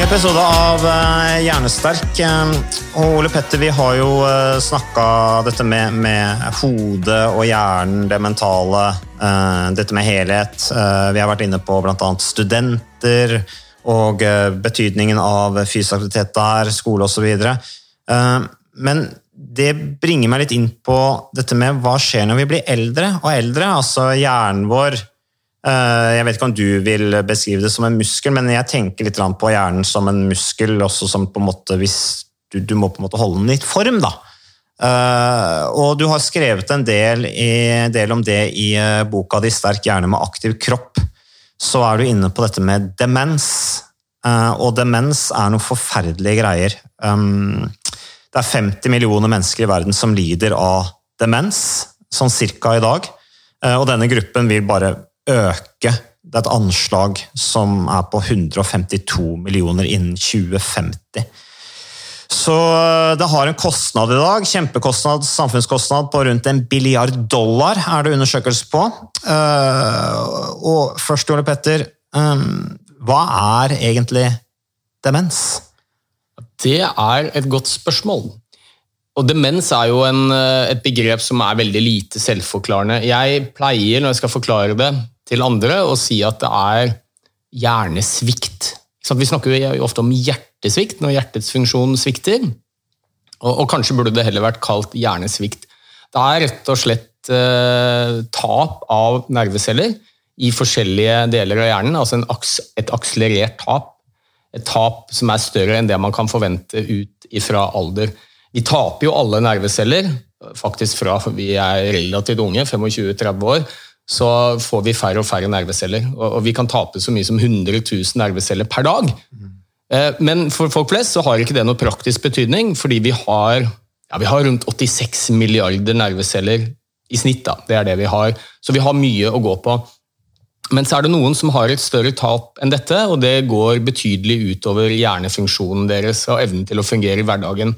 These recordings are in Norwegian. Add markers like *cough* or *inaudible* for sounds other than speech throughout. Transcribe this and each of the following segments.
Episode av eh, Hjernesterk. Eh, Og Ole Petter, vi har jo uh, snakka dette med, med hodet og hjernen, det mentale, eh, dette med helhet. Eh, vi har vært inne på bl.a. studenter og eh, betydningen av fysisk aktivitet der, skole osv. Men det bringer meg litt inn på dette med hva skjer når vi blir eldre og eldre. Altså hjernen vår Eh, Jeg vet ikke om du vil beskrive det som en muskel, men jeg tenker litt på hjernen som en muskel, også som på en måte hvis du, du må på en måte holde den i form, da. Eh, Og du har skrevet en del, i, del om det i eh, boka di 'Sterk hjerne med aktiv kropp'. Så er du inne på dette med demens. Eh, Og demens er noen forferdelige greier. Det er 50 millioner mennesker i verden som lider av demens, sånn cirka i dag. Eh, Og denne gruppen vil bare øke. Det er et anslag som er på 152 millioner innen 2050. Så eh, det har en kostnad i dag, kjempekostnad, samfunnskostnad på rundt en billiard dollar, er det undersøkelse på. Eh, Og først, Ole Petter, eh, hva er egentlig demens? Det er et godt spørsmål. Og demens er jo en, eh, et begrep som er veldig lite selvforklarende. Jeg pleier, når jeg skal forklare det til andre, å si at det er hjernesvikt. Vi snakker jo ofte om hjertesvikt når hjertets funksjon svikter. Og, og kanskje burde det heller vært kalt hjernesvikt. Det er rett og slett eh, tap av nerveceller i forskjellige deler av hjernen, altså aks, et akselerert tap. Et tap som er større enn det man kan forvente ut ifra alder. Vi taper jo alle nerveceller, faktisk fra vi er relativt unge, 25-30 år, så får vi færre og færre nerveceller. Og, vi kan tape så mye som 100 000 nerveceller per dag. Eh, Men for folk flest så har ikke det noe praktisk betydning, fordi vi har, ja, vi har rundt 86 milliarder nerveceller i snitt. Da. Det er det vi har. Så vi har mye å gå på. Men så er det noen som har et større tap enn dette, og det går betydelig utover hjernefunksjonen deres og evnen til å fungere i hverdagen.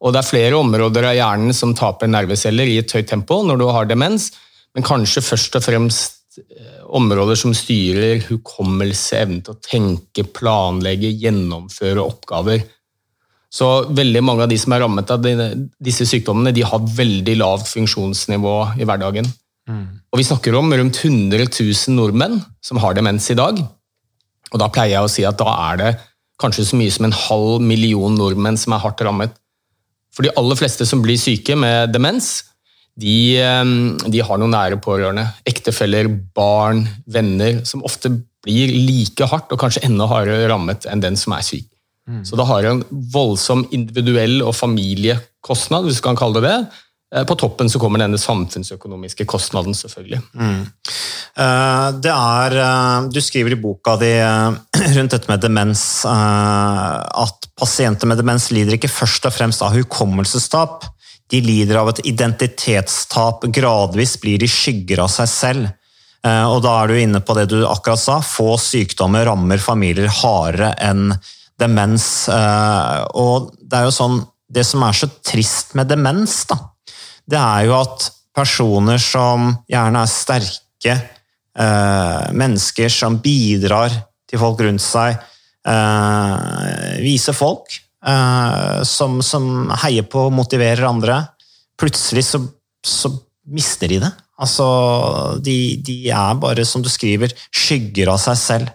Og det er flere områder av hjernen som taper nerveceller i et høyt tempo når du har demens, men kanskje først og fremst eh, områder som styrer hukommelse, evnen til å tenke, planlegge, gjennomføre oppgaver. Så veldig mange av de som er rammet av disse sykdommene, de har veldig lavt funksjonsnivå i hverdagen. Og vi snakker om rundt 100 000 nordmenn som har demens i dag. Og da pleier jeg å si at da er det kanskje så mye som en halv million nordmenn som er hardt rammet. For de aller fleste som blir syke med demens, de, eh, de har noen nære pårørende. Ektefeller, barn, venner, som ofte blir like hardt og kanskje enda hardere rammet enn den som er syk. Så det har en voldsom individuell og familiekostnad, hvis du kan kalle det det. Eh, På toppen så kommer denne samfunnsøkonomiske kostnaden, selvfølgelig. Mm. Det er, eh, du skriver i boka di eh, *clears throat* rundt dette med demens eh, at pasienter med demens lider ikke først og fremst av hukommelsestap. De lider av et identitetstap. Gradvis blir de skygger av seg selv. Eh, Og da er du inne på det du akkurat sa. Få sykdommer rammer familier hardere enn demens. Eh, Og det er jo sånn, det som er så trist med demens, da, det er jo at personer som gjerne er sterke eh, mennesker som bidrar til folk rundt seg, eh, viser folk, eh, som, som heier på og motiverer andre, plutselig så, så mister de det. Altså, de, de er bare, som du skriver, skygger av seg selv.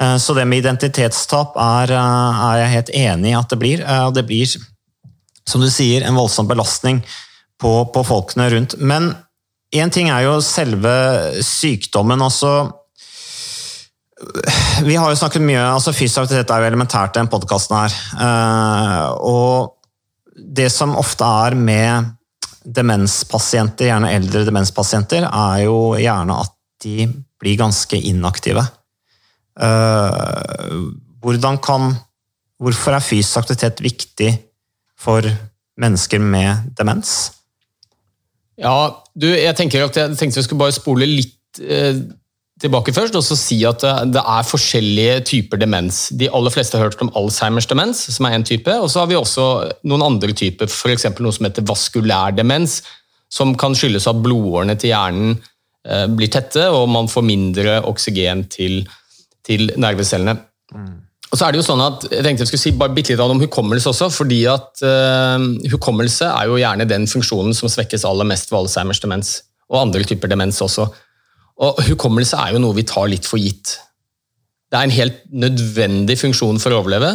Eh, Så det med identitetstap er, eh, er jeg helt enig i at det blir. Eh, det blir, som du sier, en voldsom belastning på, på folkene rundt. Men én ting er jo selve sykdommen. altså vi har jo snakket mye, altså Fysisk aktivitet er jo elementært i denne podkasten her. Eh, og det som ofte er med demenspasienter, gjerne eldre demenspasienter, er jo gjerne at de blir ganske inaktive. Eh, hvordan kan Hvorfor er fysisk aktivitet viktig for mennesker med demens? Ja, du, jeg tenker at jeg tenkte vi skulle bare spole litt eh, tilbake først, og så si at det, det er forskjellige typer demens. De aller fleste har hørt om Alzheimers demens, som er en type, og så har vi også noen andre typer, f.eks. noe som heter vaskulær demens, som kan skyldes at blodårene til hjernen eh, blir tette, og man får mindre oksygen til, til nervecellene. Og så er det jo sånn at, jeg tenkte jeg skulle si bare bitte litt om hukommelse også, fordi at uh, hukommelse er jo gjerne den funksjonen som svekkes aller mest ved Alzheimers demens, og andre typer demens også. Og hukommelse er jo noe vi tar litt for gitt. Det er en helt nødvendig funksjon for å overleve,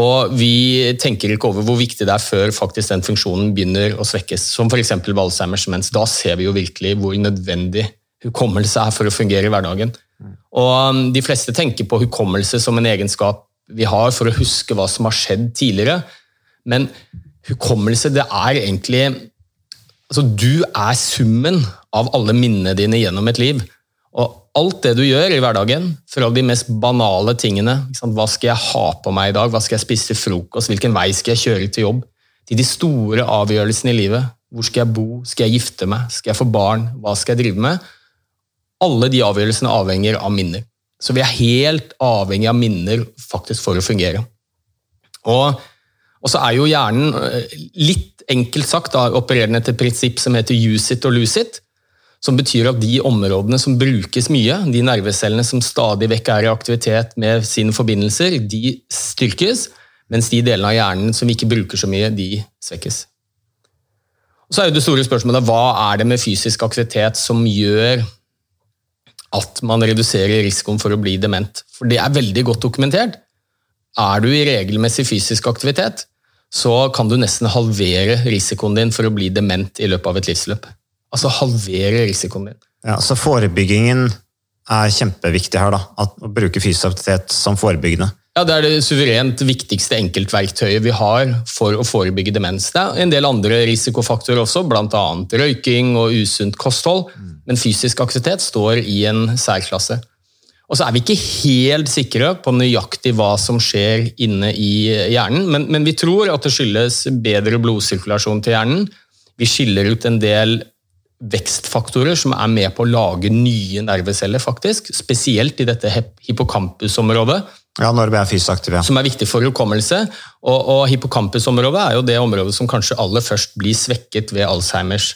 og vi tenker ikke over hvor viktig det er før faktisk den funksjonen begynner å svekkes, som f.eks. ved Alzheimers demens. Da ser vi jo virkelig hvor nødvendig hukommelse er for å fungere i hverdagen. Og um, De fleste tenker på hukommelse som en egenskap vi har for å huske hva som har skjedd tidligere, men hukommelse det er egentlig altså Du er summen av alle minnene dine gjennom et liv. Og alt det du gjør i hverdagen, fra de mest banale tingene? Hva skal jeg ha på meg i dag? Hva skal jeg spise til frokost? Hvilken vei skal jeg kjøre til jobb? Til de store avgjørelsene i livet. Hvor skal jeg bo? Skal jeg gifte meg? Skal jeg få barn? Hva skal jeg drive med? Alle de avgjørelsene avhenger av minner. Så vi er helt avhengig av minner faktisk for å fungere. Og, og så er jo hjernen, eh, litt enkelt sagt, da, opererende etter et prinsipp som heter use it og lose it. Som betyr at de områdene som brukes mye, de nervecellene som stadig vekk er i aktivitet med sine forbindelser, de styrkes, mens de delene av hjernen som vi ikke bruker så mye, de svekkes. Og så er jo det store spørsmålet hva er det med fysisk aktivitet som gjør at man reduserer risikoen for å bli dement. For det er veldig godt dokumentert. Er du i regelmessig fysisk aktivitet, så kan du nesten halvere risikoen din for å bli dement i løpet av et livsløp. Altså halvere risikoen din. Ja, Så forebyggingen er kjempeviktig her, da. At, å bruke fysisk aktivitet som forebyggende. Ja, Det er det suverent viktigste enkeltverktøyet vi har for å forebygge demens. Det er en del andre risikofaktorer også, bl.a. røyking og usunt kosthold. Men fysisk aktivitet står i en særklasse. Og så er vi ikke helt sikre på nøyaktig hva som skjer inne i hjernen, men, men vi tror at det skyldes bedre blodsirkulasjon til hjernen. Vi skiller ut en del vekstfaktorer som er med på å lage nye nerveceller, faktisk. Spesielt i dette hippocampusområdet. Ja, når vi er fysisk aktive. Ja. Som er viktig for hukommelse. Og, og hippocampusområdet er jo det området som kanskje aller først blir svekket ved Alzheimers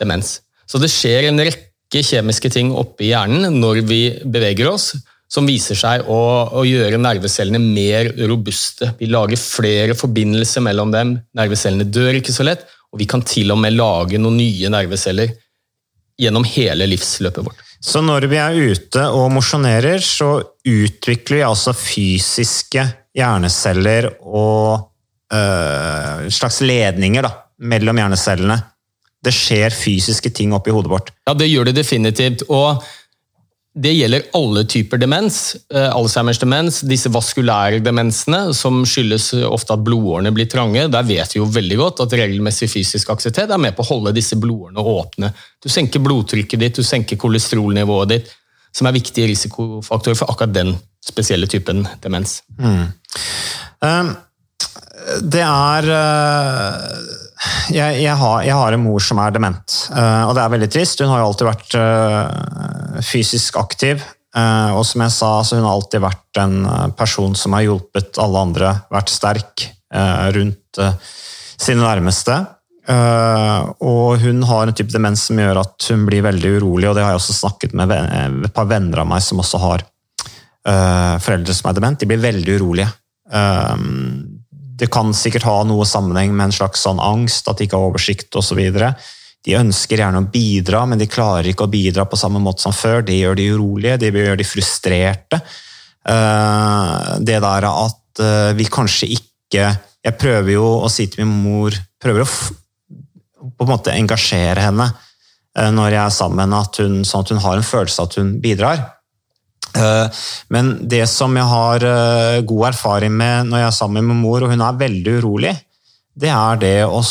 demens. Så det skjer en rekke kjemiske ting oppe i hjernen når vi beveger oss, som viser seg å, å, gjøre nervecellene mer robuste. Vi lager flere forbindelser mellom dem, nervecellene dør ikke så lett, og vi kan til og med lage noen nye nerveceller gjennom hele livsløpet vårt. Så når vi er ute og mosjonerer, så utvikler vi altså fysiske hjerneceller og øh, slags ledninger da, mellom hjernecellene. Det skjer fysiske ting oppi hodet vårt. Ja, det gjør det definitivt. og det gjelder alle typer demens. Eh, Alzheimers demens, disse vaskulære demensene, som skyldes ofte at blodårene blir trange. Der vet vi jo veldig godt at regelmessig fysisk aktivitet er med på å holde disse blodårene åpne. Du senker blodtrykket ditt, du senker kolesterolnivået ditt, som er viktige risikofaktorer for akkurat den spesielle typen demens. Mm. Um, det er uh jeg, jeg, har, jeg, har, en mor som er dement, uh, og det er veldig trist. Hun har jo alltid vært uh, fysisk aktiv. Og som jeg sa, så hun har alltid vært en person som har hjulpet alle andre, vært sterk rundt sine nærmeste. og hun har en type demens som gjør at hun blir veldig urolig, og det har jeg også snakket med et par venner av meg som også har foreldre som er dement. De blir veldig urolige det kan sikkert ha noe sammenheng med en slags sånn angst, at de ikke har oversikt osv. De ønsker gjerne å bidra, men de klarer ikke å bidra på samme måte som før. Det gjør de urolige, det gjør de frustrerte. Eh, det der at eh, vi kanskje ikke Jeg prøver jo å si til min mor Prøver å på en måte engasjere henne eh, når jeg er sammen, med henne, sånn at hun har en følelse av at hun bidrar. Men det som jeg har god erfaring med når jeg er sammen med mor, og hun er veldig urolig, det er det å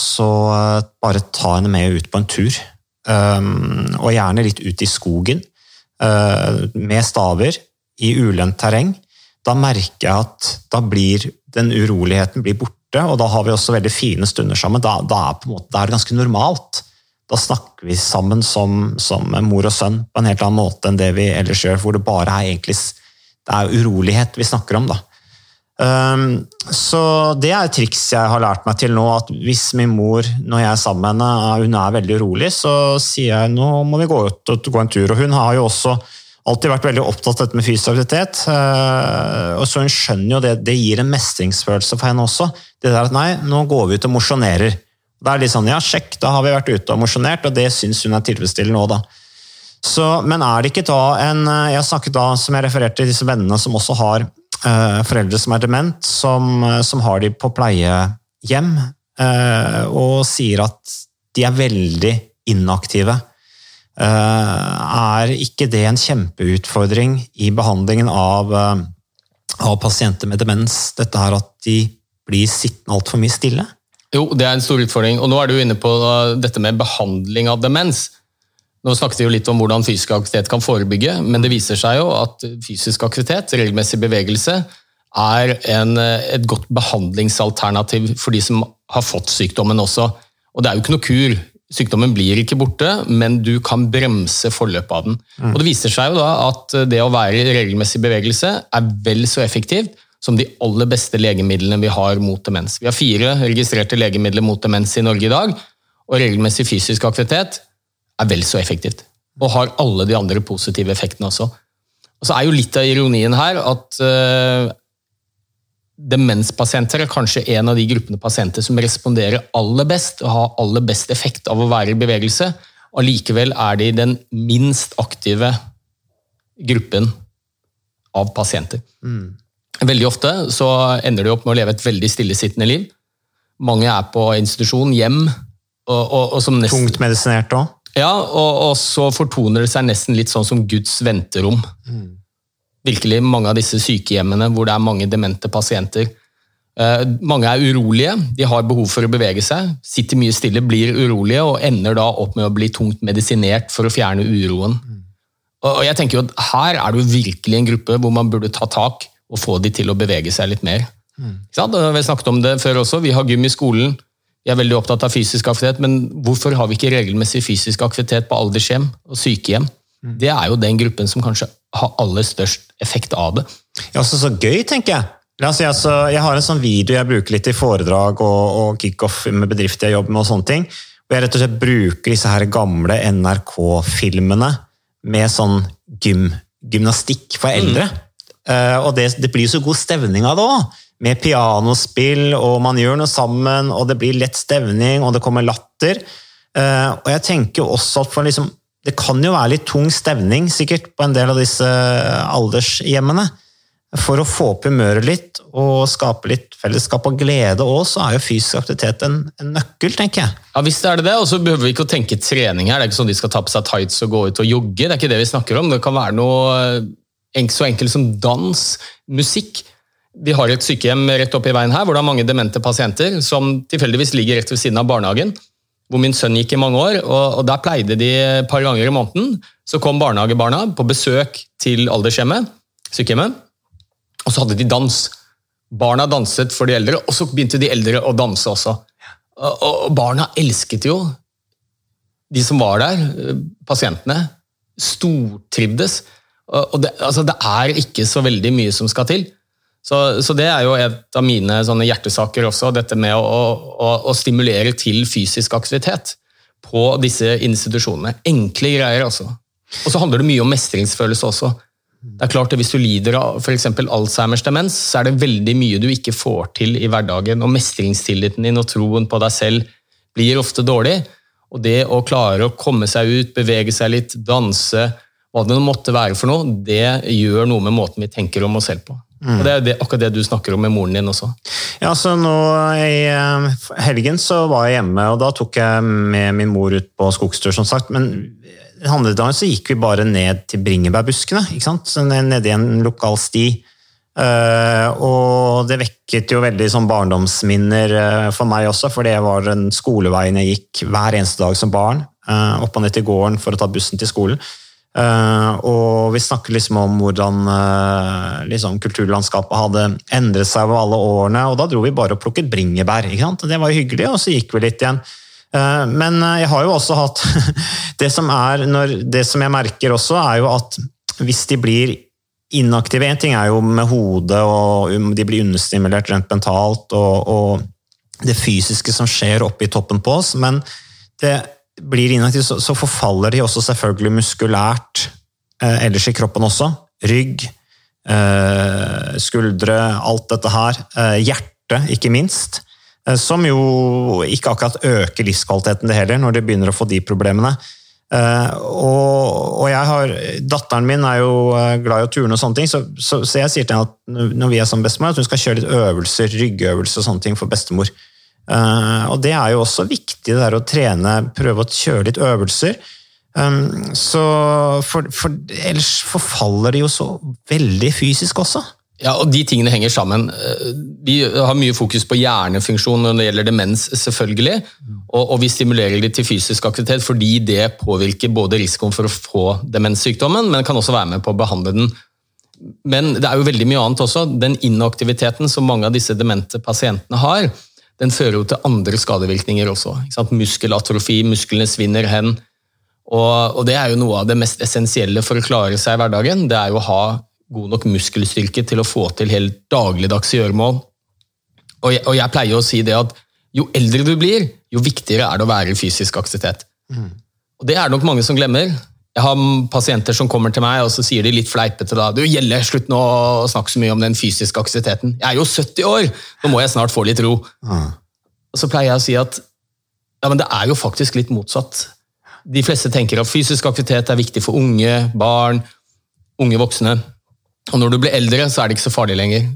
bare ta henne med ut på en tur. Og gjerne litt ut i skogen, med staver i ulendt terreng, da merker jeg at da blir den uroligheten blir borte, og da har vi også veldig fine stunder sammen. Da, da, er, måte, da er, det ganske normalt. Da snakker vi sammen som, som, mor og sønn på en helt annen måte enn det vi ellers gjør, hvor det bare er egentlig det er urolighet vi snakker om. da. Um, så det er et triks jeg har lært meg til nå, at hvis min mor, når jeg er sammen med henne, hun er veldig urolig, så sier jeg nå må vi gå ut og gå en tur. Og hun har jo også alltid vært veldig opptatt av dette med fysisk aktivitet. Eh, og så Hun skjønner jo det, det gir en mestringsfølelse for henne også. Det der at nei, nå går vi ut og mosjonerer. Det er litt sånn, ja sjekk, da har vi vært ute og mosjonert, og det syns hun er tilfredsstillende òg, da. Så, men er det ikke da en Jeg har snakket da, som jeg refererte til disse vennene som også har eh, foreldre som er dement, som, som har de på pleiehjem, eh, og sier at de er veldig inaktive. Eh, er ikke det en kjempeutfordring i behandlingen av, eh, av pasienter med demens, dette her at de blir sittende altfor mye stille? Jo, det er en stor utfordring. Og nå er du inne på dette med behandling av demens. Nå snakket vi jo litt om hvordan fysisk aktivitet kan forebygge, men det viser seg jo at fysisk aktivitet, regelmessig bevegelse, er en, et godt behandlingsalternativ for de som har fått sykdommen også. Og det er jo ikke noe kur. Sykdommen blir ikke borte, men du kan bremse forløpet av den. Mm. Og Det viser seg jo da at det å være i regelmessig bevegelse er vel så effektivt som de aller beste legemidlene vi har mot demens. Vi har fire registrerte legemidler mot demens i Norge i dag, og regelmessig fysisk aktivitet er vel så effektivt. Og har alle de andre positive effektene også. Og så er jo Litt av ironien her at uh, demenspasienter er kanskje en av de gruppene pasienter som responderer aller best og har aller best effekt av å være i bevegelse. Allikevel er de den minst aktive gruppen av pasienter. Mm. Veldig ofte så ender de opp med å leve et veldig stillesittende liv. Mange er på institusjon, hjem. Og, og, og som nesten, Tungt medisinert òg? Ja, og, og, så fortoner det seg nesten litt sånn som Guds venterom. Mm virkelig mange av disse sykehjemmene hvor det er mange demente pasienter. Eh, mange er urolige, de har behov for å bevege seg, sitter mye stille, blir urolige og ender da opp med å bli tungt medisinert for å fjerne uroen. Og jeg tenker jo at Her er det jo virkelig en gruppe hvor man burde ta tak og få de til å bevege seg litt mer. Mm. Vi har snakket om det før også, vi har gym i skolen. Vi er veldig opptatt av fysisk aktivitet, men hvorfor har vi ikke regelmessig fysisk aktivitet på aldershjem og sykehjem? Mm. Det er jo den gruppen som kanskje har aller størst effekt av det. Ja, så, så gøy, tenker jeg. Altså, altså, jeg har en sånn video jeg bruker litt i foredrag og, og kickoff med bedrifter jeg jobber med. og sånne ting. Og Jeg rett og slett bruker disse her gamle NRK-filmene med sånn gym, gymnastikk for eldre. Mm. Uh, og det, det, blir så god stevning av det òg. Med pianospill, og man gjør noe sammen, og det blir lett stevning, og det kommer latter. Uh, og jeg tenker også at liksom det kan jo være litt tung stevning sikkert på en del av disse aldershjemmene. For å få opp humøret litt og skape litt fellesskap og glede òg, så er jo fysisk aktivitet en, en, nøkkel, tenker jeg. Ja, visst er det det, og så behøver vi ikke å tenke trening her. Det er ikke sånn de skal ta på seg tights og gå ut og jogge, det er ikke det vi snakker om. Det kan være noe så enkelt som dans, musikk. Vi har et sykehjem rett oppi veien her hvor det er mange demente pasienter som tilfeldigvis ligger rett ved siden av barnehagen hvor min sønn gikk i mange år. og, Der pleide de et par ganger i måneden. Så kom barnehagebarna på besøk til aldershjemmet, sykehjemmet, og så hadde de dans. Barna danset for de eldre, og så begynte de eldre å danse også. Og, barna elsket jo de som var der, pasientene. Stortrivdes. Og det, altså, det er ikke så veldig mye som skal til. Så, så, det er jo et av mine hjertesaker også, dette med å, å, å, stimulere til fysisk aktivitet på disse institusjonene. Enkle greier, altså. Og så handler det mye om mestringsfølelse også. Det er klart at Hvis du lider av f.eks. Alzheimers demens, så er det veldig mye du ikke får til i hverdagen. og Mestringstilliten din og troen på deg selv blir ofte dårlig. Og det å klare å komme seg ut, bevege seg litt, danse, hva det måtte være for noe, det gjør noe med måten vi tenker om oss selv på. Mm. Og Det er det, akkurat det du snakker om med moren din også. Ja, så nå I eh, helgen så var jeg hjemme, og da tok jeg med min mor ut på skogstur. som sagt, Men andre dagen så gikk vi bare ned til bringebærbuskene. ikke sant? Så ned- i en lokal sti. Eh, og det vekket jo veldig sånn barndomsminner eh, for meg også, for det var den skoleveien jeg gikk hver eneste dag som barn. opp og ned til gården for å ta bussen til skolen. Eh, og vi snakket liksom om hvordan uh, liksom kulturlandskapet hadde endret seg over alle årene, og da dro vi bare og plukket bringebær. ikke sant? Det var jo hyggelig, og så gikk vi litt igjen. Uh, men jeg har jo også hatt *laughs* det som, er, når, det som jeg merker også, er jo at hvis de blir inaktive En ting er jo med hodet, og um, de blir understimulert rent mentalt, og, og det fysiske som skjer oppe i toppen på oss, men det blir inaktive, så, så forfaller de også selvfølgelig muskulært eh, ellers i kroppen også. Rygg, eh, skuldre, alt dette her. Eh, hjerte, ikke minst. Eh, som jo ikke akkurat øker livskvaliteten det heller, når de begynner å få de problemene. Eh, og, og har, Datteren min er jo eh, glad i å turne, og sånne ting, så, så, så jeg sier til henne at når vi er som bestemor, at hun skal kjøre litt øvelser, ryggøvelser og sånne ting for bestemor. Eh, og det er jo også viktig, det der å trene, prøve å kjøre litt øvelser. Um, så for, for ellers forfaller det jo så veldig fysisk også. Ja, og De tingene henger sammen. Eh, Vi har mye fokus på hjernefunksjon når det gjelder demens, selvfølgelig. Og, og vi stimulerer det til fysisk aktivitet fordi det påvirker både risikoen for å få demenssykdommen, men kan også være med på å behandle den. Men det er jo veldig mye annet også. Den inaktiviteten som mange av disse demente pasientene har, den fører jo til andre skadevirkninger også. Muskelatrofi, musklene svinner hen. Og, og det er jo noe av det mest essensielle for å klare seg i hverdagen. Det er jo å ha god nok muskelstyrke til å få til helt dagligdagse gjøremål. Og jeg, og jeg pleier å si det at jo eldre du blir, jo viktigere er det å være i fysisk aktivitet. Og det er det nok mange som glemmer. Jeg har pasienter som kommer til meg og så sier de litt fleipete da, du Gjelle, slutt nå å snakke så mye om den fysiske aktiviteten. Jeg er jo 70 år, nå må jeg snart få litt ro. Og så pleier jeg å si at ja, men det er jo faktisk litt motsatt. De fleste tenker at fysisk aktivitet er viktig for unge, barn, unge voksne. Og når du blir eldre, så er det ikke så farlig lenger.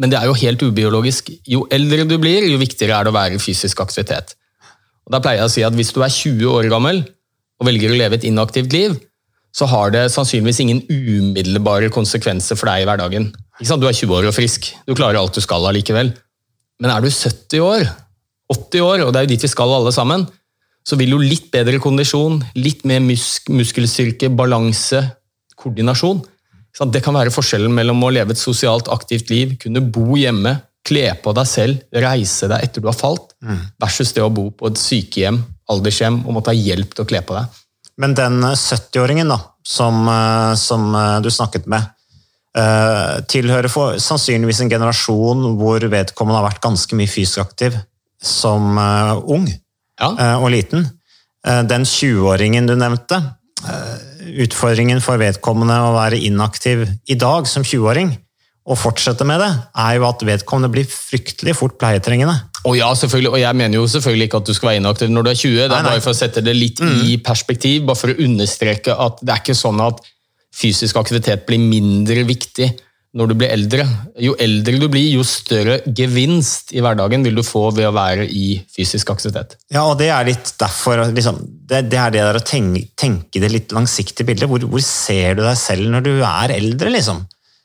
Men det er jo helt ubiologisk. Jo eldre du blir, jo viktigere er det å være i fysisk aktivitet. Og Da pleier jeg å si at hvis du er 20 år gammel og velger å leve et inaktivt liv, så har det sannsynligvis ingen umiddelbare konsekvenser for deg i hverdagen. Du er 20 år og frisk, du klarer alt du skal allikevel. Men er du 70 år, 80 år, og det er jo dit vi skal alle sammen, så vil jo litt bedre kondisjon, litt mer musk muskelstyrke, balanse, koordinasjon? Det kan være forskjellen mellom å leve et sosialt aktivt liv, kunne bo hjemme, kle på deg selv, reise deg etter du har falt, versus det å bo på et sykehjem, aldershjem, og måtte ha hjelp til å kle på deg. Men den 70-åringen da, som, eh, som eh, du snakket med, eh, tilhører for, sannsynligvis en generasjon hvor vedkommende har vært ganske mye fysisk aktiv som ung Ja. og liten. Den 20-åringen du nevnte, utfordringen for vedkommende å være inaktiv i dag som 20-åring, og fortsette med det, er jo at vedkommende blir fryktelig fort pleietrengende. Og ja, selvfølgelig, og jeg mener jo selvfølgelig ikke at du skal være inaktiv når du er 20, det er bare for å sette det litt i perspektiv, bare for å understreke at det er ikke sånn at fysisk aktivitet blir mindre viktig når du blir eldre. Jo eldre du blir, jo større gevinst i hverdagen vil du få ved å være i fysisk aktivitet. Ja, og det er litt derfor liksom, det, det er det der å tenke, tenke det litt langsiktige bildet. Hvor, hvor ser du deg selv når du er eldre, liksom?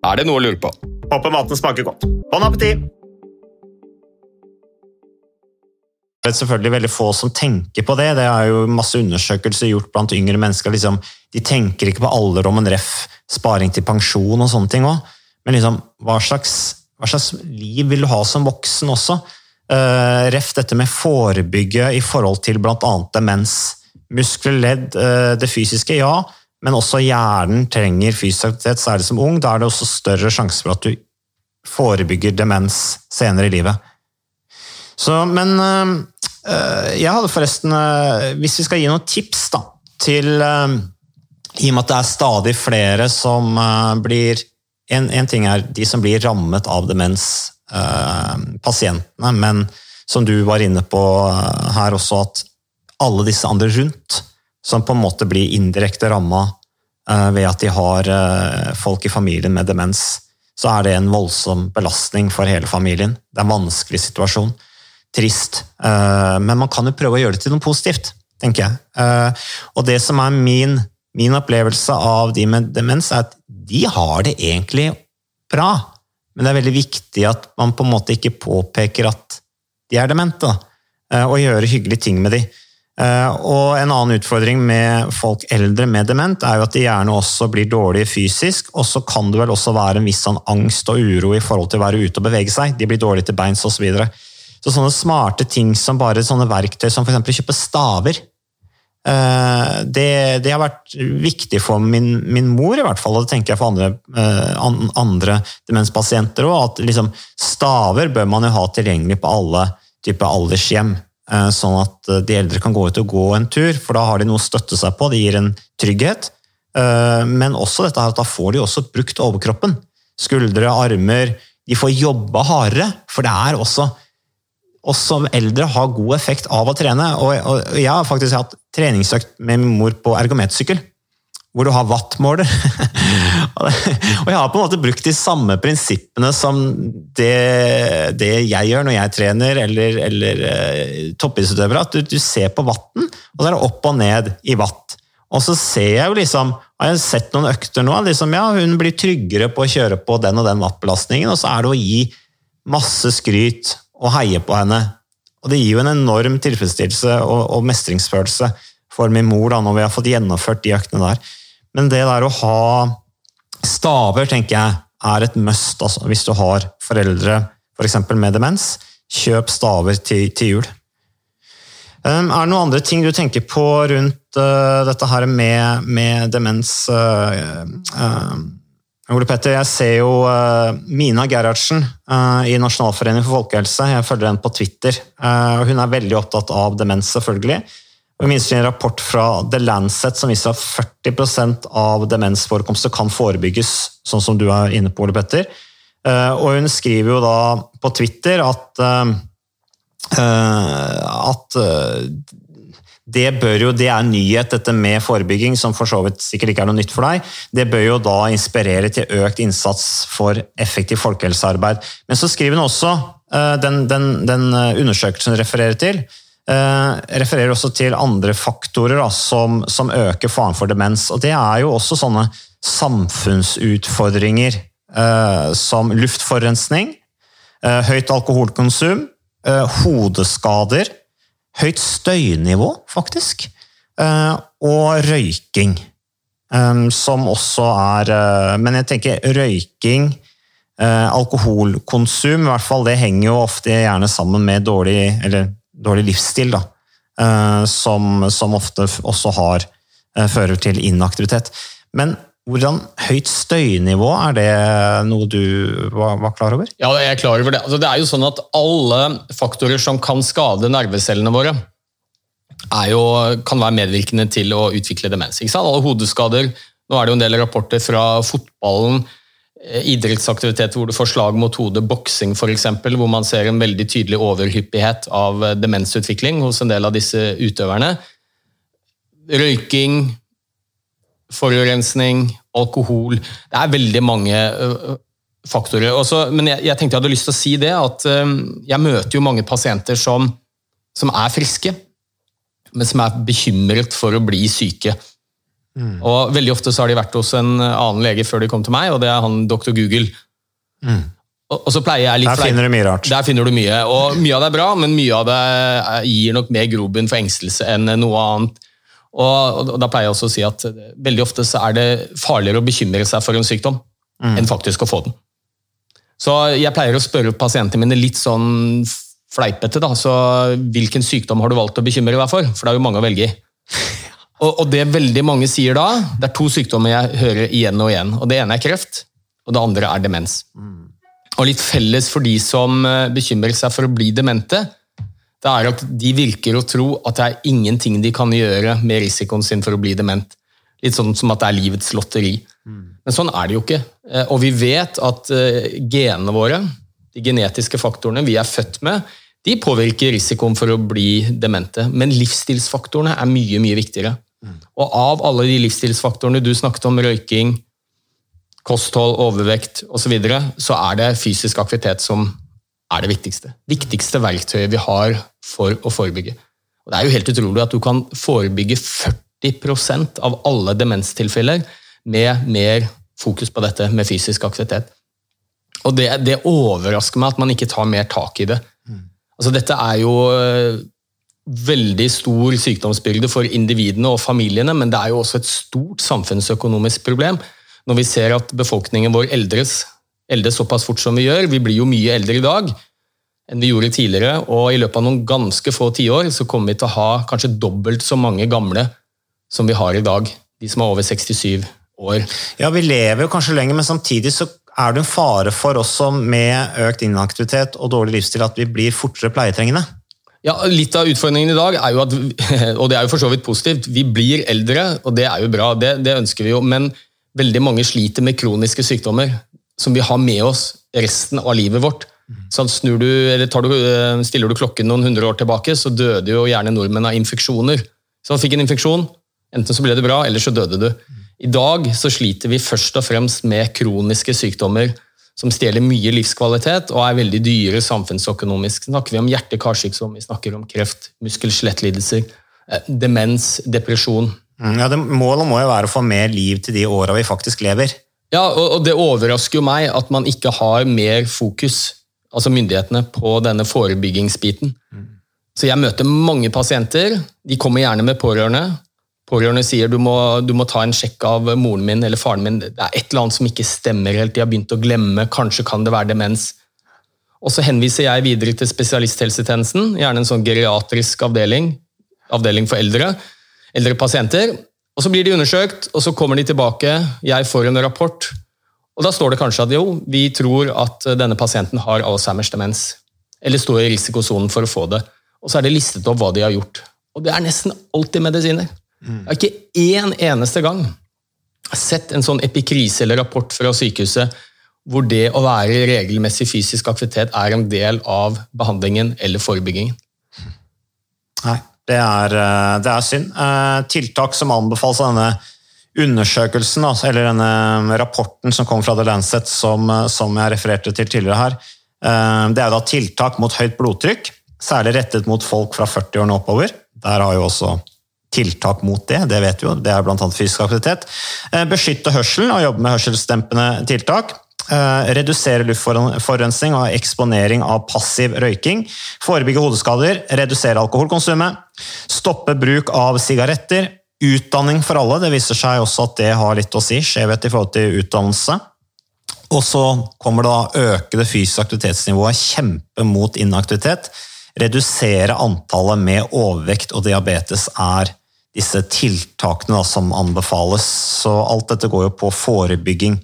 Er det noe å lure på? Håper maten smaker godt. Bon appétit! Det er selvfølgelig veldig få som tenker på det. Det er jo masse undersøkelser gjort blant yngre mennesker. Liksom, de tenker ikke på alderdommen, ref, sparing til pensjon og sånne ting òg. Men liksom, hva slags, hva slags liv vil du ha som voksen også? Uh, ref dette med forebygge i forhold til bl.a. demens. Muskler, ledd, uh, det fysiske, ja. Men også hjernen trenger fysisk aktivitet, særlig som ung. Da er det også større sjanse for at du forebygger demens senere i livet. Så, men øh, jeg hadde forresten øh, Hvis vi skal gi noen tips da, til I og med at det er stadig flere som blir en, en, ting er de som blir rammet av demens, pasientene, men som du var inne på her også, at alle disse andre rundt, som på en måte blir indirekte ramma ved at de har folk i familien med demens, så er det en voldsom belastning for hele familien. Det er en vanskelig situasjon trist. Men man kan jo prøve å gjøre det til noe positivt, tenker jeg. Og det som er min, min opplevelse av de med demens, er at de har det egentlig bra. Men det er veldig viktig at man på en måte ikke påpeker at de er demente, og gjøre hyggelige ting med dem. Og en annen utfordring med folk eldre med dement er jo at de gjerne også blir dårlige fysisk, og så kan det vel også være en viss sånn angst og uro i forhold til å være ute og bevege seg. De blir dårlige til beins osv. Så, videre. Så sånne smarte ting som bare sånne verktøy som f.eks. kjøpe staver, det, det, har vært viktig for min, min, mor, i hvert fall, og det tenker jeg for andre, andre demenspasienter òg. At liksom, staver bør man jo ha tilgjengelig på alle typer aldershjem. Sånn at de eldre kan gå ut og gå en tur, for da har de noe å støtte seg på. Det gir en trygghet. Men også dette her at da får de også brukt overkroppen. Skuldre, armer. De får jobba hardere, for det er også også eldre har god effekt av å trene. Og jeg har faktisk hatt treningsøkt med min mor på ergometersykkel, hvor du har wattmåler. *laughs* og jeg har på en måte brukt de samme prinsippene som det, det jeg gjør når jeg trener, eller, eller uh, toppidrettsutøvere. At du, du, ser på watten, og så er det opp og ned i watt. Og så ser jeg jo liksom har jeg sett noen økter nå. Liksom, ja, hun blir tryggere på å kjøre på den og den wattbelastningen, og så er det å gi masse skryt og heie på henne. Og det gir jo en enorm tilfredsstillelse og, og mestringsfølelse for min mor da, når vi har fått gjennomført de øktene der. Men det der å ha staver, tenker jeg, er et must altså, hvis du har foreldre f.eks. For med demens. Kjøp staver til, til jul. Um, er det noen andre ting du tenker på rundt uh, dette her med, med demens? Uh, uh, Ole Petter, jeg ser jo Mina Gerhardsen i Nasjonalforeningen for folkehelse. Jeg følger henne på Twitter. og Hun er veldig opptatt av demens, selvfølgelig. Vi minst en rapport fra The Lancet som viser at 40% av demensforekomster kan forebygges, sånn som du er inne på, Ole Petter. Og hun skriver jo da på Twitter at Eh, at eh, det bør jo, det er nyhet, dette med forebygging, som for så vidt sikkert ikke er noe nytt for deg. Det bør jo da inspirere til økt innsats for effektivt folkehelsearbeid. Men så skriver hun også, eh, den, den, den undersøkelsen hun refererer til, refererer også til andre faktorer da, som, som, øker faren for demens. Og det er jo også sånne samfunnsutfordringer som luftforurensning, høyt alkoholkonsum, Eh, hodeskader, høyt støynivå, faktisk, eh, og røyking. Eh, som også er Men jeg tenker røyking, alkoholkonsum, i hvert fall det henger jo ofte gjerne sammen med dårlig, dårlig livsstil, da. Som, som ofte også har, fører til inaktivitet. Men hvordan høyt støynivå, er det noe du var, var klar over? Ja, jeg er klar over det. Altså, det er jo sånn at Alle faktorer som kan skade nervecellene våre, jo, kan være medvirkende til å utvikle demens. Alle hodeskader. Nå er det jo en del rapporter fra fotballen, eh, idrettsaktivitet hvor du får slag mot hodet, boksing f.eks., hvor man ser en veldig tydelig overhyppighet av eh, demensutvikling hos en del av disse utøverne. Røyking, forurensning, alkohol Det er veldig mange faktorer. Også, men jeg, jeg, tenkte jeg hadde lyst til å si det, at jeg møter jo mange pasienter som, som er friske, men som er bekymret for å bli syke. Mm. Og Veldig ofte så har de vært hos en annen lege før de kom til meg, og det er han doktor Google. Mm. Og, og, så pleier jeg litt Der finner du mye rart. Der finner du mye, og Mye av det er bra, men mye av det gir nok mer grobunn for engstelse enn noe annet. Og, og, Da pleier jeg også å si at veldig ofte så er det farligere å bekymre seg for en sykdom mm. enn faktisk å få den. Så jeg pleier å spørre pasientene mine litt sånn fleipete, da, så hvilken sykdom har du valgt å bekymre deg for? For det er jo mange å velge i. Og, og det veldig mange sier da, det er to sykdommer jeg hører igjen og igjen. og Det ene er kreft, og det andre er demens. Og litt felles for de som eh, bekymrer seg for å bli demente, det er at de virker å tro at det er ingenting de kan gjøre med risikoen sin for å bli dement. Litt sånn som at det er livets lotteri. Men sånn er det jo ikke. Eh, og vi vet at eh, genene våre, de genetiske faktorene vi er født med, de påvirker risikoen for å bli demente. Men livsstilsfaktorene er mye, mye viktigere. Mm. Og av alle de livsstilsfaktorene du snakket om, røyking, kosthold, overvekt osv., så, videre, så er det fysisk aktivitet som er det viktigste. Viktigste verktøyet vi har for å forebygge. Og det er jo helt utrolig at du kan forebygge 40% av alle demenstilfeller med mer fokus på dette med fysisk aktivitet. Og det, det, overrasker meg at man ikke tar mer tak i det. Altså, dette er jo veldig stor sykdomsbyrde for individene og familiene, men det er jo også et stort samfunnsøkonomisk problem når vi ser at befolkningen vår eldres eldes såpass fort som vi gjør. Vi blir jo mye eldre i dag enn vi gjorde tidligere, og i løpet av noen ganske få tiår så kommer vi til å ha kanskje dobbelt så mange gamle som vi har i dag. De som er over 67 år. Ja, vi lever jo kanskje lenger, men samtidig så er det en fare for også med økt inaktivitet og dårlig livsstil at vi blir fortere pleietrengende. Ja, Litt av utfordringen i dag er jo at, *laughs* og det er jo for så vidt positivt, vi blir eldre, og det er jo bra, det, det ønsker vi jo, men veldig mange sliter med kroniske sykdommer som vi har med oss resten av livet vårt. Så du, du, eh, stiller du klokken noen hundre år tilbake, så døde jo gjerne nordmenn av infeksjoner. Så han fikk en infeksjon, enten så ble det bra, eller så døde du. I dag så sliter vi først og fremst med kroniske sykdommer som stjeler mye livskvalitet og er veldig dyre samfunnsøkonomisk. Snakker vi om hjerte-karsykdom, vi snakker om kreft, muskel-skjelettlidelser, eh, demens, depresjon. Mm, Ja, det, Målet må jo være å få mer liv til de åra vi faktisk lever. Ja, og, og det overrasker jo meg at man ikke har mer fokus, altså myndighetene, på denne forebyggingsbiten. Så jeg møter mange pasienter, de kommer gjerne med pårørende. Pårørende sier du må, du må ta en sjekk av moren min eller faren min. Det er et eller annet som ikke stemmer helt, de har begynt å glemme, kanskje kan det være demens. Og så henviser jeg videre til spesialisthelsetjenesten, gjerne en sånn geriatrisk avdeling, avdeling for eldre, eldre pasienter. Og så blir de undersøkt, og så kommer de tilbake, jeg får en rapport, og da står det kanskje at jo, vi tror at denne pasienten har Alzheimers demens, eller står i risikosonen for å få det. Og så er det listet opp hva de har gjort. Og det er nesten alltid medisiner. Jeg har ikke én eneste gang sett en sånn epikrise eller rapport fra sykehuset hvor det å være i regelmessig fysisk aktivitet er en del av behandlingen eller forebyggingen. Nei, det er, eh, det er synd. Eh, Tiltak som anbefales av denne undersøkelsen, altså, eller denne rapporten som kom fra The Lancet, som, eh, som jeg refererte til tidligere her, det er da tiltak mot høyt blodtrykk, særlig rettet mot folk fra 40 årene oppover. Der har jo også tiltak mot det, det vet vi jo, det er annet fysisk aktivitet. Eh, Beskytte hørselen og jobbe med hørselsdempende tiltak. Eh, Redusere luftforurensning og eksponering av passiv røyking. Forebygge hodeskader. Redusere alkoholkonsumet. Stoppe bruk av sigaretter. Utdanning for alle. Det viser seg også at det har litt å si. Skjevhet i forhold til utdannelse. Og så kommer det å øke det fysiske aktivitetsnivået, kjempe mot inaktivitet. Redusere antallet med overvekt og diabetes er disse tiltakene da, som anbefales. Så alt dette går jo på forebygging.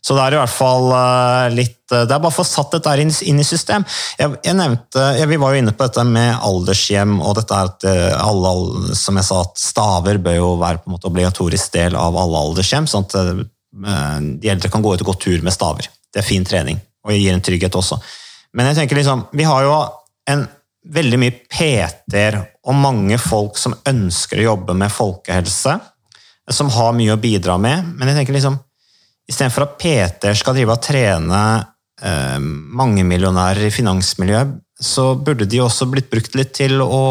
Så det er i hvert fall eh, litt Det er bare for å få satt dette inn, i system. Jeg, jeg nevnte, jeg, Vi var jo inne på dette med aldershjem, og dette er at eh, alle, som jeg sa, at staver bør jo være på en måte obligatorisk del av alle aldershjem, sånn at eh, de eldre kan gå ut og gå tur med staver. Det er fin trening, og gir en trygghet også. Men jeg tenker liksom, vi har jo en veldig mye PT-er og mange folk som ønsker å jobbe med folkehelse, som har mye å bidra med, men jeg tenker liksom Istedenfor at PT-er skal drive og trene eh, mangemillionærer i finansmiljøet, så burde de også blitt brukt litt til å,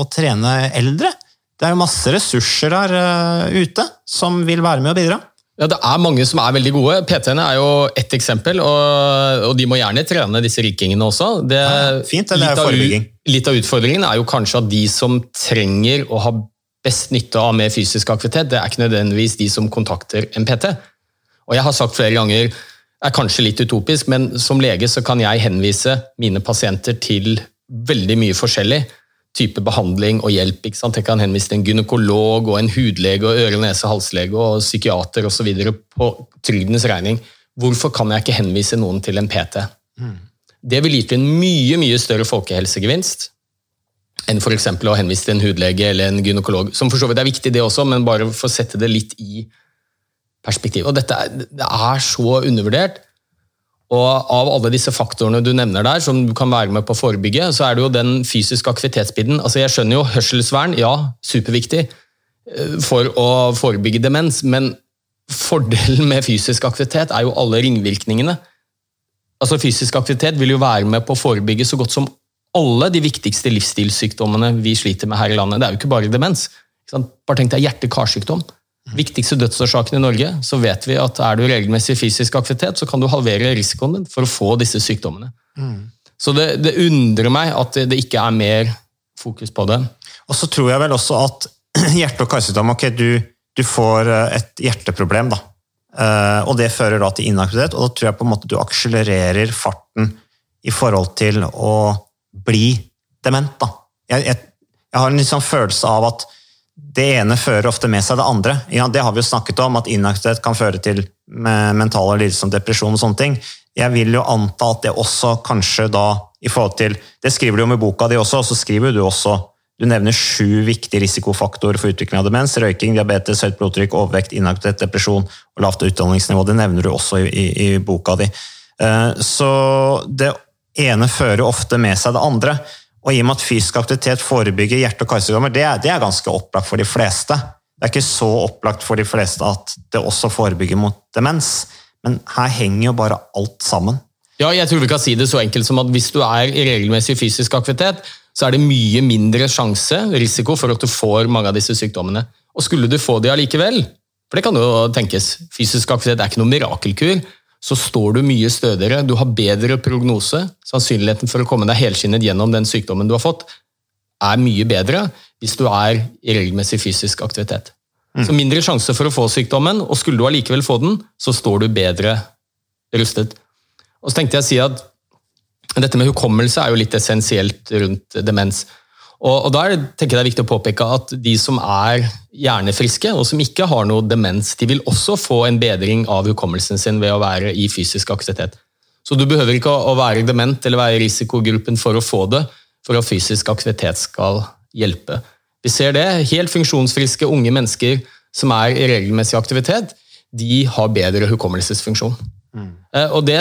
å trene eldre. Det er jo masse ressurser der uh, ute som vil være med og bidra. Ja, Det er mange som er veldig gode. PT-ene er jo ett eksempel, og, og de må gjerne trene disse rikingene også. Det, Ja, fint, det er litt av. Litt av utfordringen er jo kanskje at de som trenger å ha best nytte av mer fysisk aktivitet, det er ikke nødvendigvis de som kontakter en PT. Og jeg har sagt flere ganger, er kanskje litt utopisk, men som lege så kan jeg henvise mine pasienter til veldig mye forskjellig type behandling og hjelp. Ikke sant? Jeg kan henvise til en gynekolog, og en hudlege, og øre-, nese- halslege og psykiater osv. på trygdenes regning. Hvorfor kan jeg ikke henvise noen til en PT? Det vil gitt en mye mye større folkehelsegevinst enn for eksempel å henvise til en hudlege eller en gynekolog. Som for så vidt er viktig, det også, men bare for å sette det litt i perspektiv. Og dette er, det er så undervurdert. Og av alle disse faktorene du nevner der, som du kan være med på å forebygge, så er det jo den fysiske aktivitetsbiten. Altså Jeg skjønner jo hørselsvern, ja, superviktig eh, for å forebygge demens, men fordelen med fysisk aktivitet er jo alle ringvirkningene. Altså Fysisk aktivitet vil jo være med på å forebygge så godt som alle de viktigste livsstilssykdommene vi sliter med her i landet. Det er jo ikke bare demens. Ikke? Bare tenk deg hjerte-karsykdom. Viktigste dødsårsaken i Norge, så vet vi at er du regelmessig fysisk aktivitet, så kan du halvere risikoen din for å få disse sykdommene. Så det, det undrer meg at det, det ikke er mer fokus på det. Og så tror jeg vel også at *clears throat* hjerte- og karsykdom Ok, du, du får eh, et hjerteproblem, da. Eh, og det fører da til inaktivitet, og da tror jeg på en måte du akselererer farten i forhold til å bli dement. da. Jeg, jeg, jeg har en sånn følelse av at det ene fører ofte med seg det andre. Ja, det har vi jo snakket om, at inaktivitet kan føre til mental lidelser som depresjon og sånne ting. Jeg vil jo anta at det også kanskje da i forhold til Det skriver du om i boka di også, og så skriver du også du nevner sju viktige risikofaktorer for utvikling av demens. Røyking, diabetes, høyt blodtrykk, overvekt, inaktivitet, depresjon og lavt utdanningsnivå. Det nevner du også i, i, i boka di. Eh, Så det ene fører ofte med seg det andre. Og i og med at fysisk aktivitet forebygger hjerte- og karsykdommer, det, det er ganske opplagt for de fleste. Det er ikke så opplagt for de fleste at det også forebygger mot demens. Men her henger jo bare alt sammen. Ja, jeg tror vi kan si det så enkelt som at hvis du er i regelmessig fysisk aktivitet, så er det mye mindre sjanse, risiko, for at du får mange av disse sykdommene. Og skulle du få de allikevel, for det kan jo tenkes, fysisk aktivitet er ikke noen mirakelkur, så står du mye stødigere, du har bedre prognose, sannsynligheten for å komme deg helskinnet gjennom den sykdommen du har fått, er mye bedre hvis du er i regelmessig fysisk aktivitet. Så mindre sjanse for å få sykdommen, og skulle du allikevel få den, så står du bedre rustet. Og så tenkte jeg å si at dette med hukommelse er jo litt essensielt rundt demens. Og, og da er tenker jeg det er viktig å påpeke at de som er hjernefriske, og som ikke har noe demens, de vil også få en bedring av hukommelsen sin ved å være i fysisk aktivitet. Så du behøver ikke å være dement eller være i risikogruppen for å få det, for at fysisk aktivitet skal hjelpe. Vi ser det. Helt funksjonsfriske unge mennesker som er i regelmessig aktivitet, de har bedre hukommelsesfunksjon. Mm. Og Det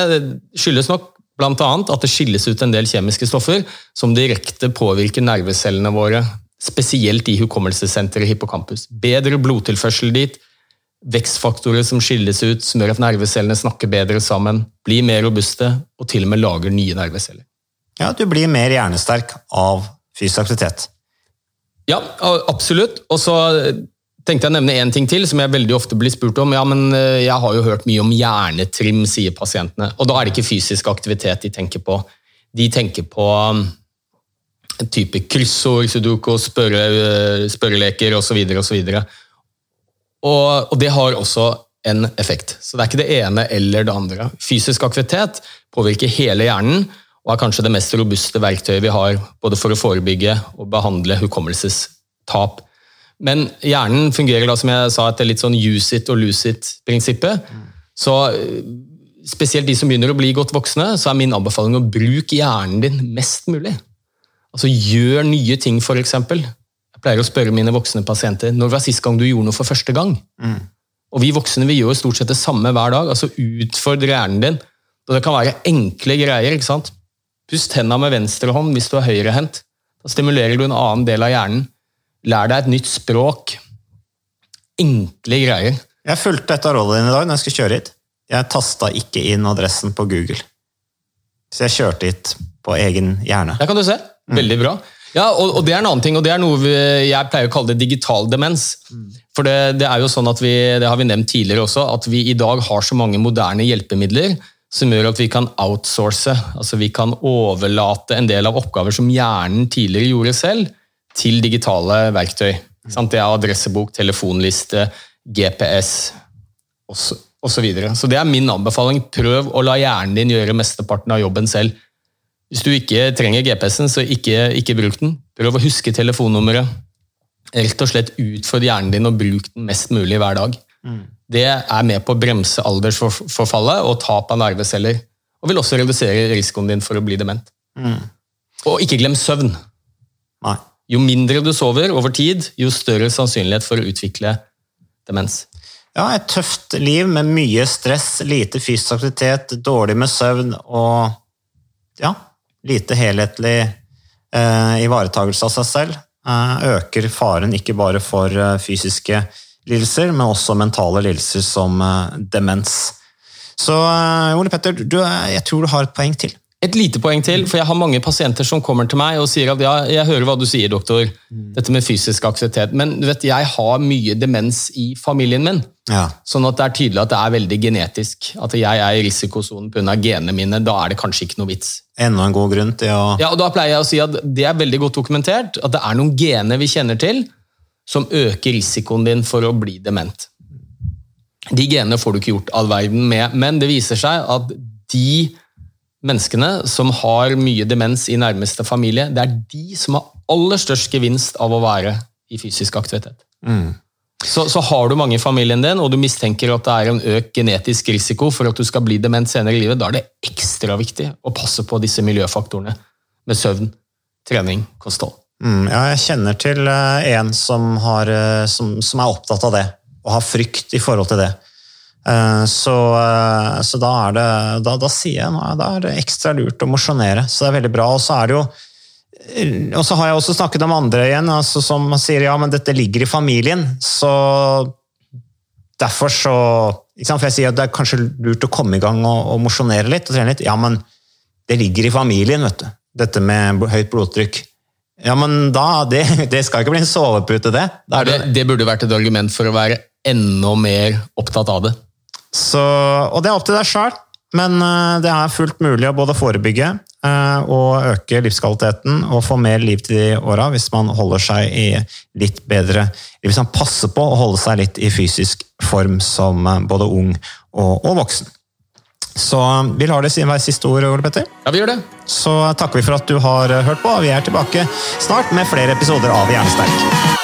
skyldes nok bl.a. at det skilles ut en del kjemiske stoffer som direkte påvirker nervecellene våre, spesielt i hukommelsessenteret hippocampus. Bedre blodtilførsel dit, vekstfaktorer som skilles ut, som gjør at nervecellene snakker bedre sammen, blir mer robuste og til og med lager nye nerveceller. Ja, du blir mer hjernesterk av fysisk aktivitet. Ja, absolutt. Og så tenkte jeg å nevne en ting til, som jeg veldig ofte blir spurt om. Ja, men eh, jeg har jo hørt mye om hjernetrim, sier pasientene. Og da er det ikke fysisk aktivitet de tenker på. De tenker på um, en type kryssord, sudoku, spørre, eh, spørreleker osv. osv. Og, og det har også en effekt. Så det er ikke det ene eller det andre. Fysisk aktivitet påvirker hele hjernen, og er kanskje det mest robuste verktøyet vi har både for å forebygge og behandle hukommelsestap. Men hjernen fungerer da, som jeg sa, etter litt sånn use it og lose it-prinsippet. Så eh, spesielt de som begynner å bli godt voksne, så er min anbefaling å bruke hjernen din mest mulig. Altså Gjør nye ting, eksempel. Jeg pleier å spørre mine voksne pasienter når var sist gang du gjorde noe for første gang. Og vi voksne vi gjør stort sett det samme hver dag. altså Utfordre hjernen din. Og det kan være enkle greier. ikke sant? Pust hendene med venstre hånd hvis du er høyrehendt. Da stimulerer du en annen del av hjernen. Lær deg et nytt språk. Enkle greier. Jeg fulgte et av rådene dine i dag når jeg skulle kjøre hit. Jeg tasta ikke inn adressen på Google. Så jeg kjørte hit på egen hjerne. Der kan du se. Veldig bra. Ja, og, og det er en annen ting, og det er noe vi, jeg pleier å kalle det digital demens. For det, det er jo sånn at vi, det har vi nevnt tidligere også, at vi i dag har så mange moderne hjelpemidler som gjør at vi kan outsource, altså vi kan overlate en del av oppgaver som hjernen tidligere gjorde selv, til digitale verktøy. Sant? Det er adressebok, telefonliste, GPS osv. Så, videre. så det er min anbefaling. Prøv å la hjernen din gjøre mesteparten av jobben selv. Hvis du ikke trenger GPS-en, så ikke, ikke bruk den. Prøv å huske telefonnummeret. Rett og slett utfordre hjernen din og bruk den mest mulig hver dag. Det er med på å bremse aldersforfallet og tap av nerveceller. Og vil også redusere risikoen din for å bli dement. Og ikke glem søvn. Nei. Jo mindre du sover over tid, jo større sannsynlighet for å utvikle demens. Ja, et tøft liv med mye stress, lite fysisk aktivitet, dårlig med søvn og ja, lite helhetlig eh, ivaretakelse av seg selv eh, øker faren ikke bare for eh, fysiske lidelser, men også mentale lidelser som eh, demens. Så eh, Ole Petter, du, jeg tror du har et poeng til. Et lite poeng til, for jeg har mange pasienter som kommer til meg og sier at ja, jeg hører hva du sier, doktor, dette med fysisk aktivitet, men du vet, jeg har mye demens i familien min. Ja. Sånn at det er tydelig at det er veldig genetisk. At jeg er i risikosonen pga. genene mine. Da er det kanskje ikke noe vits. Enda en god grunn til å Ja, og Da pleier jeg å si at det er veldig godt dokumentert at det er noen gener vi kjenner til som øker risikoen din for å bli dement. De genene får du ikke gjort all verden med, men det viser seg at de menneskene som har mye demens i nærmeste familie, det er de som har aller størst gevinst av å være i fysisk aktivitet. Så, så har du mange i familien din, og du mistenker at det er en økt genetisk risiko for at du skal bli dement senere i livet, da er det ekstra viktig å passe på disse miljøfaktorene med søvn, trening, kosthold. Mm, ja, jeg kjenner til eh, en som, har, eh, som, som er opptatt av det, og har frykt i forhold til det. Eh, Så, eh, så da, er det, da, da sier jeg nei, da er det ekstra lurt å mosjonere. Så det er veldig bra. Og så er det jo og så har jeg også snakket om andre igjen altså som sier ja, men dette ligger i familien. Så derfor så? For jeg sier at det er kanskje lurt å komme i gang og, og mosjonere litt og trene litt. Ja, men det ligger i familien, vet du. Dette med høyt blodtrykk. Ja, men da, det, *laughs* det skal ikke bli en sovepute, det. Det, det. det burde vært et argument for å være enda mer opptatt av det. Så, og det er opp til deg sjøl, men eh, det er fullt mulig å både forebygge eh, og øke livskvaliteten og få mer liv til de åra hvis man holder seg i litt bedre Hvis man passer på å holde seg litt i fysisk form som eh, både ung og, og voksen. Så vi lar det si- hver siste ord, Ole Petter. Ja, vi gjør det. Så takker vi for at du har hørt på. Vi er tilbake snart med flere episoder av Hjernesterk.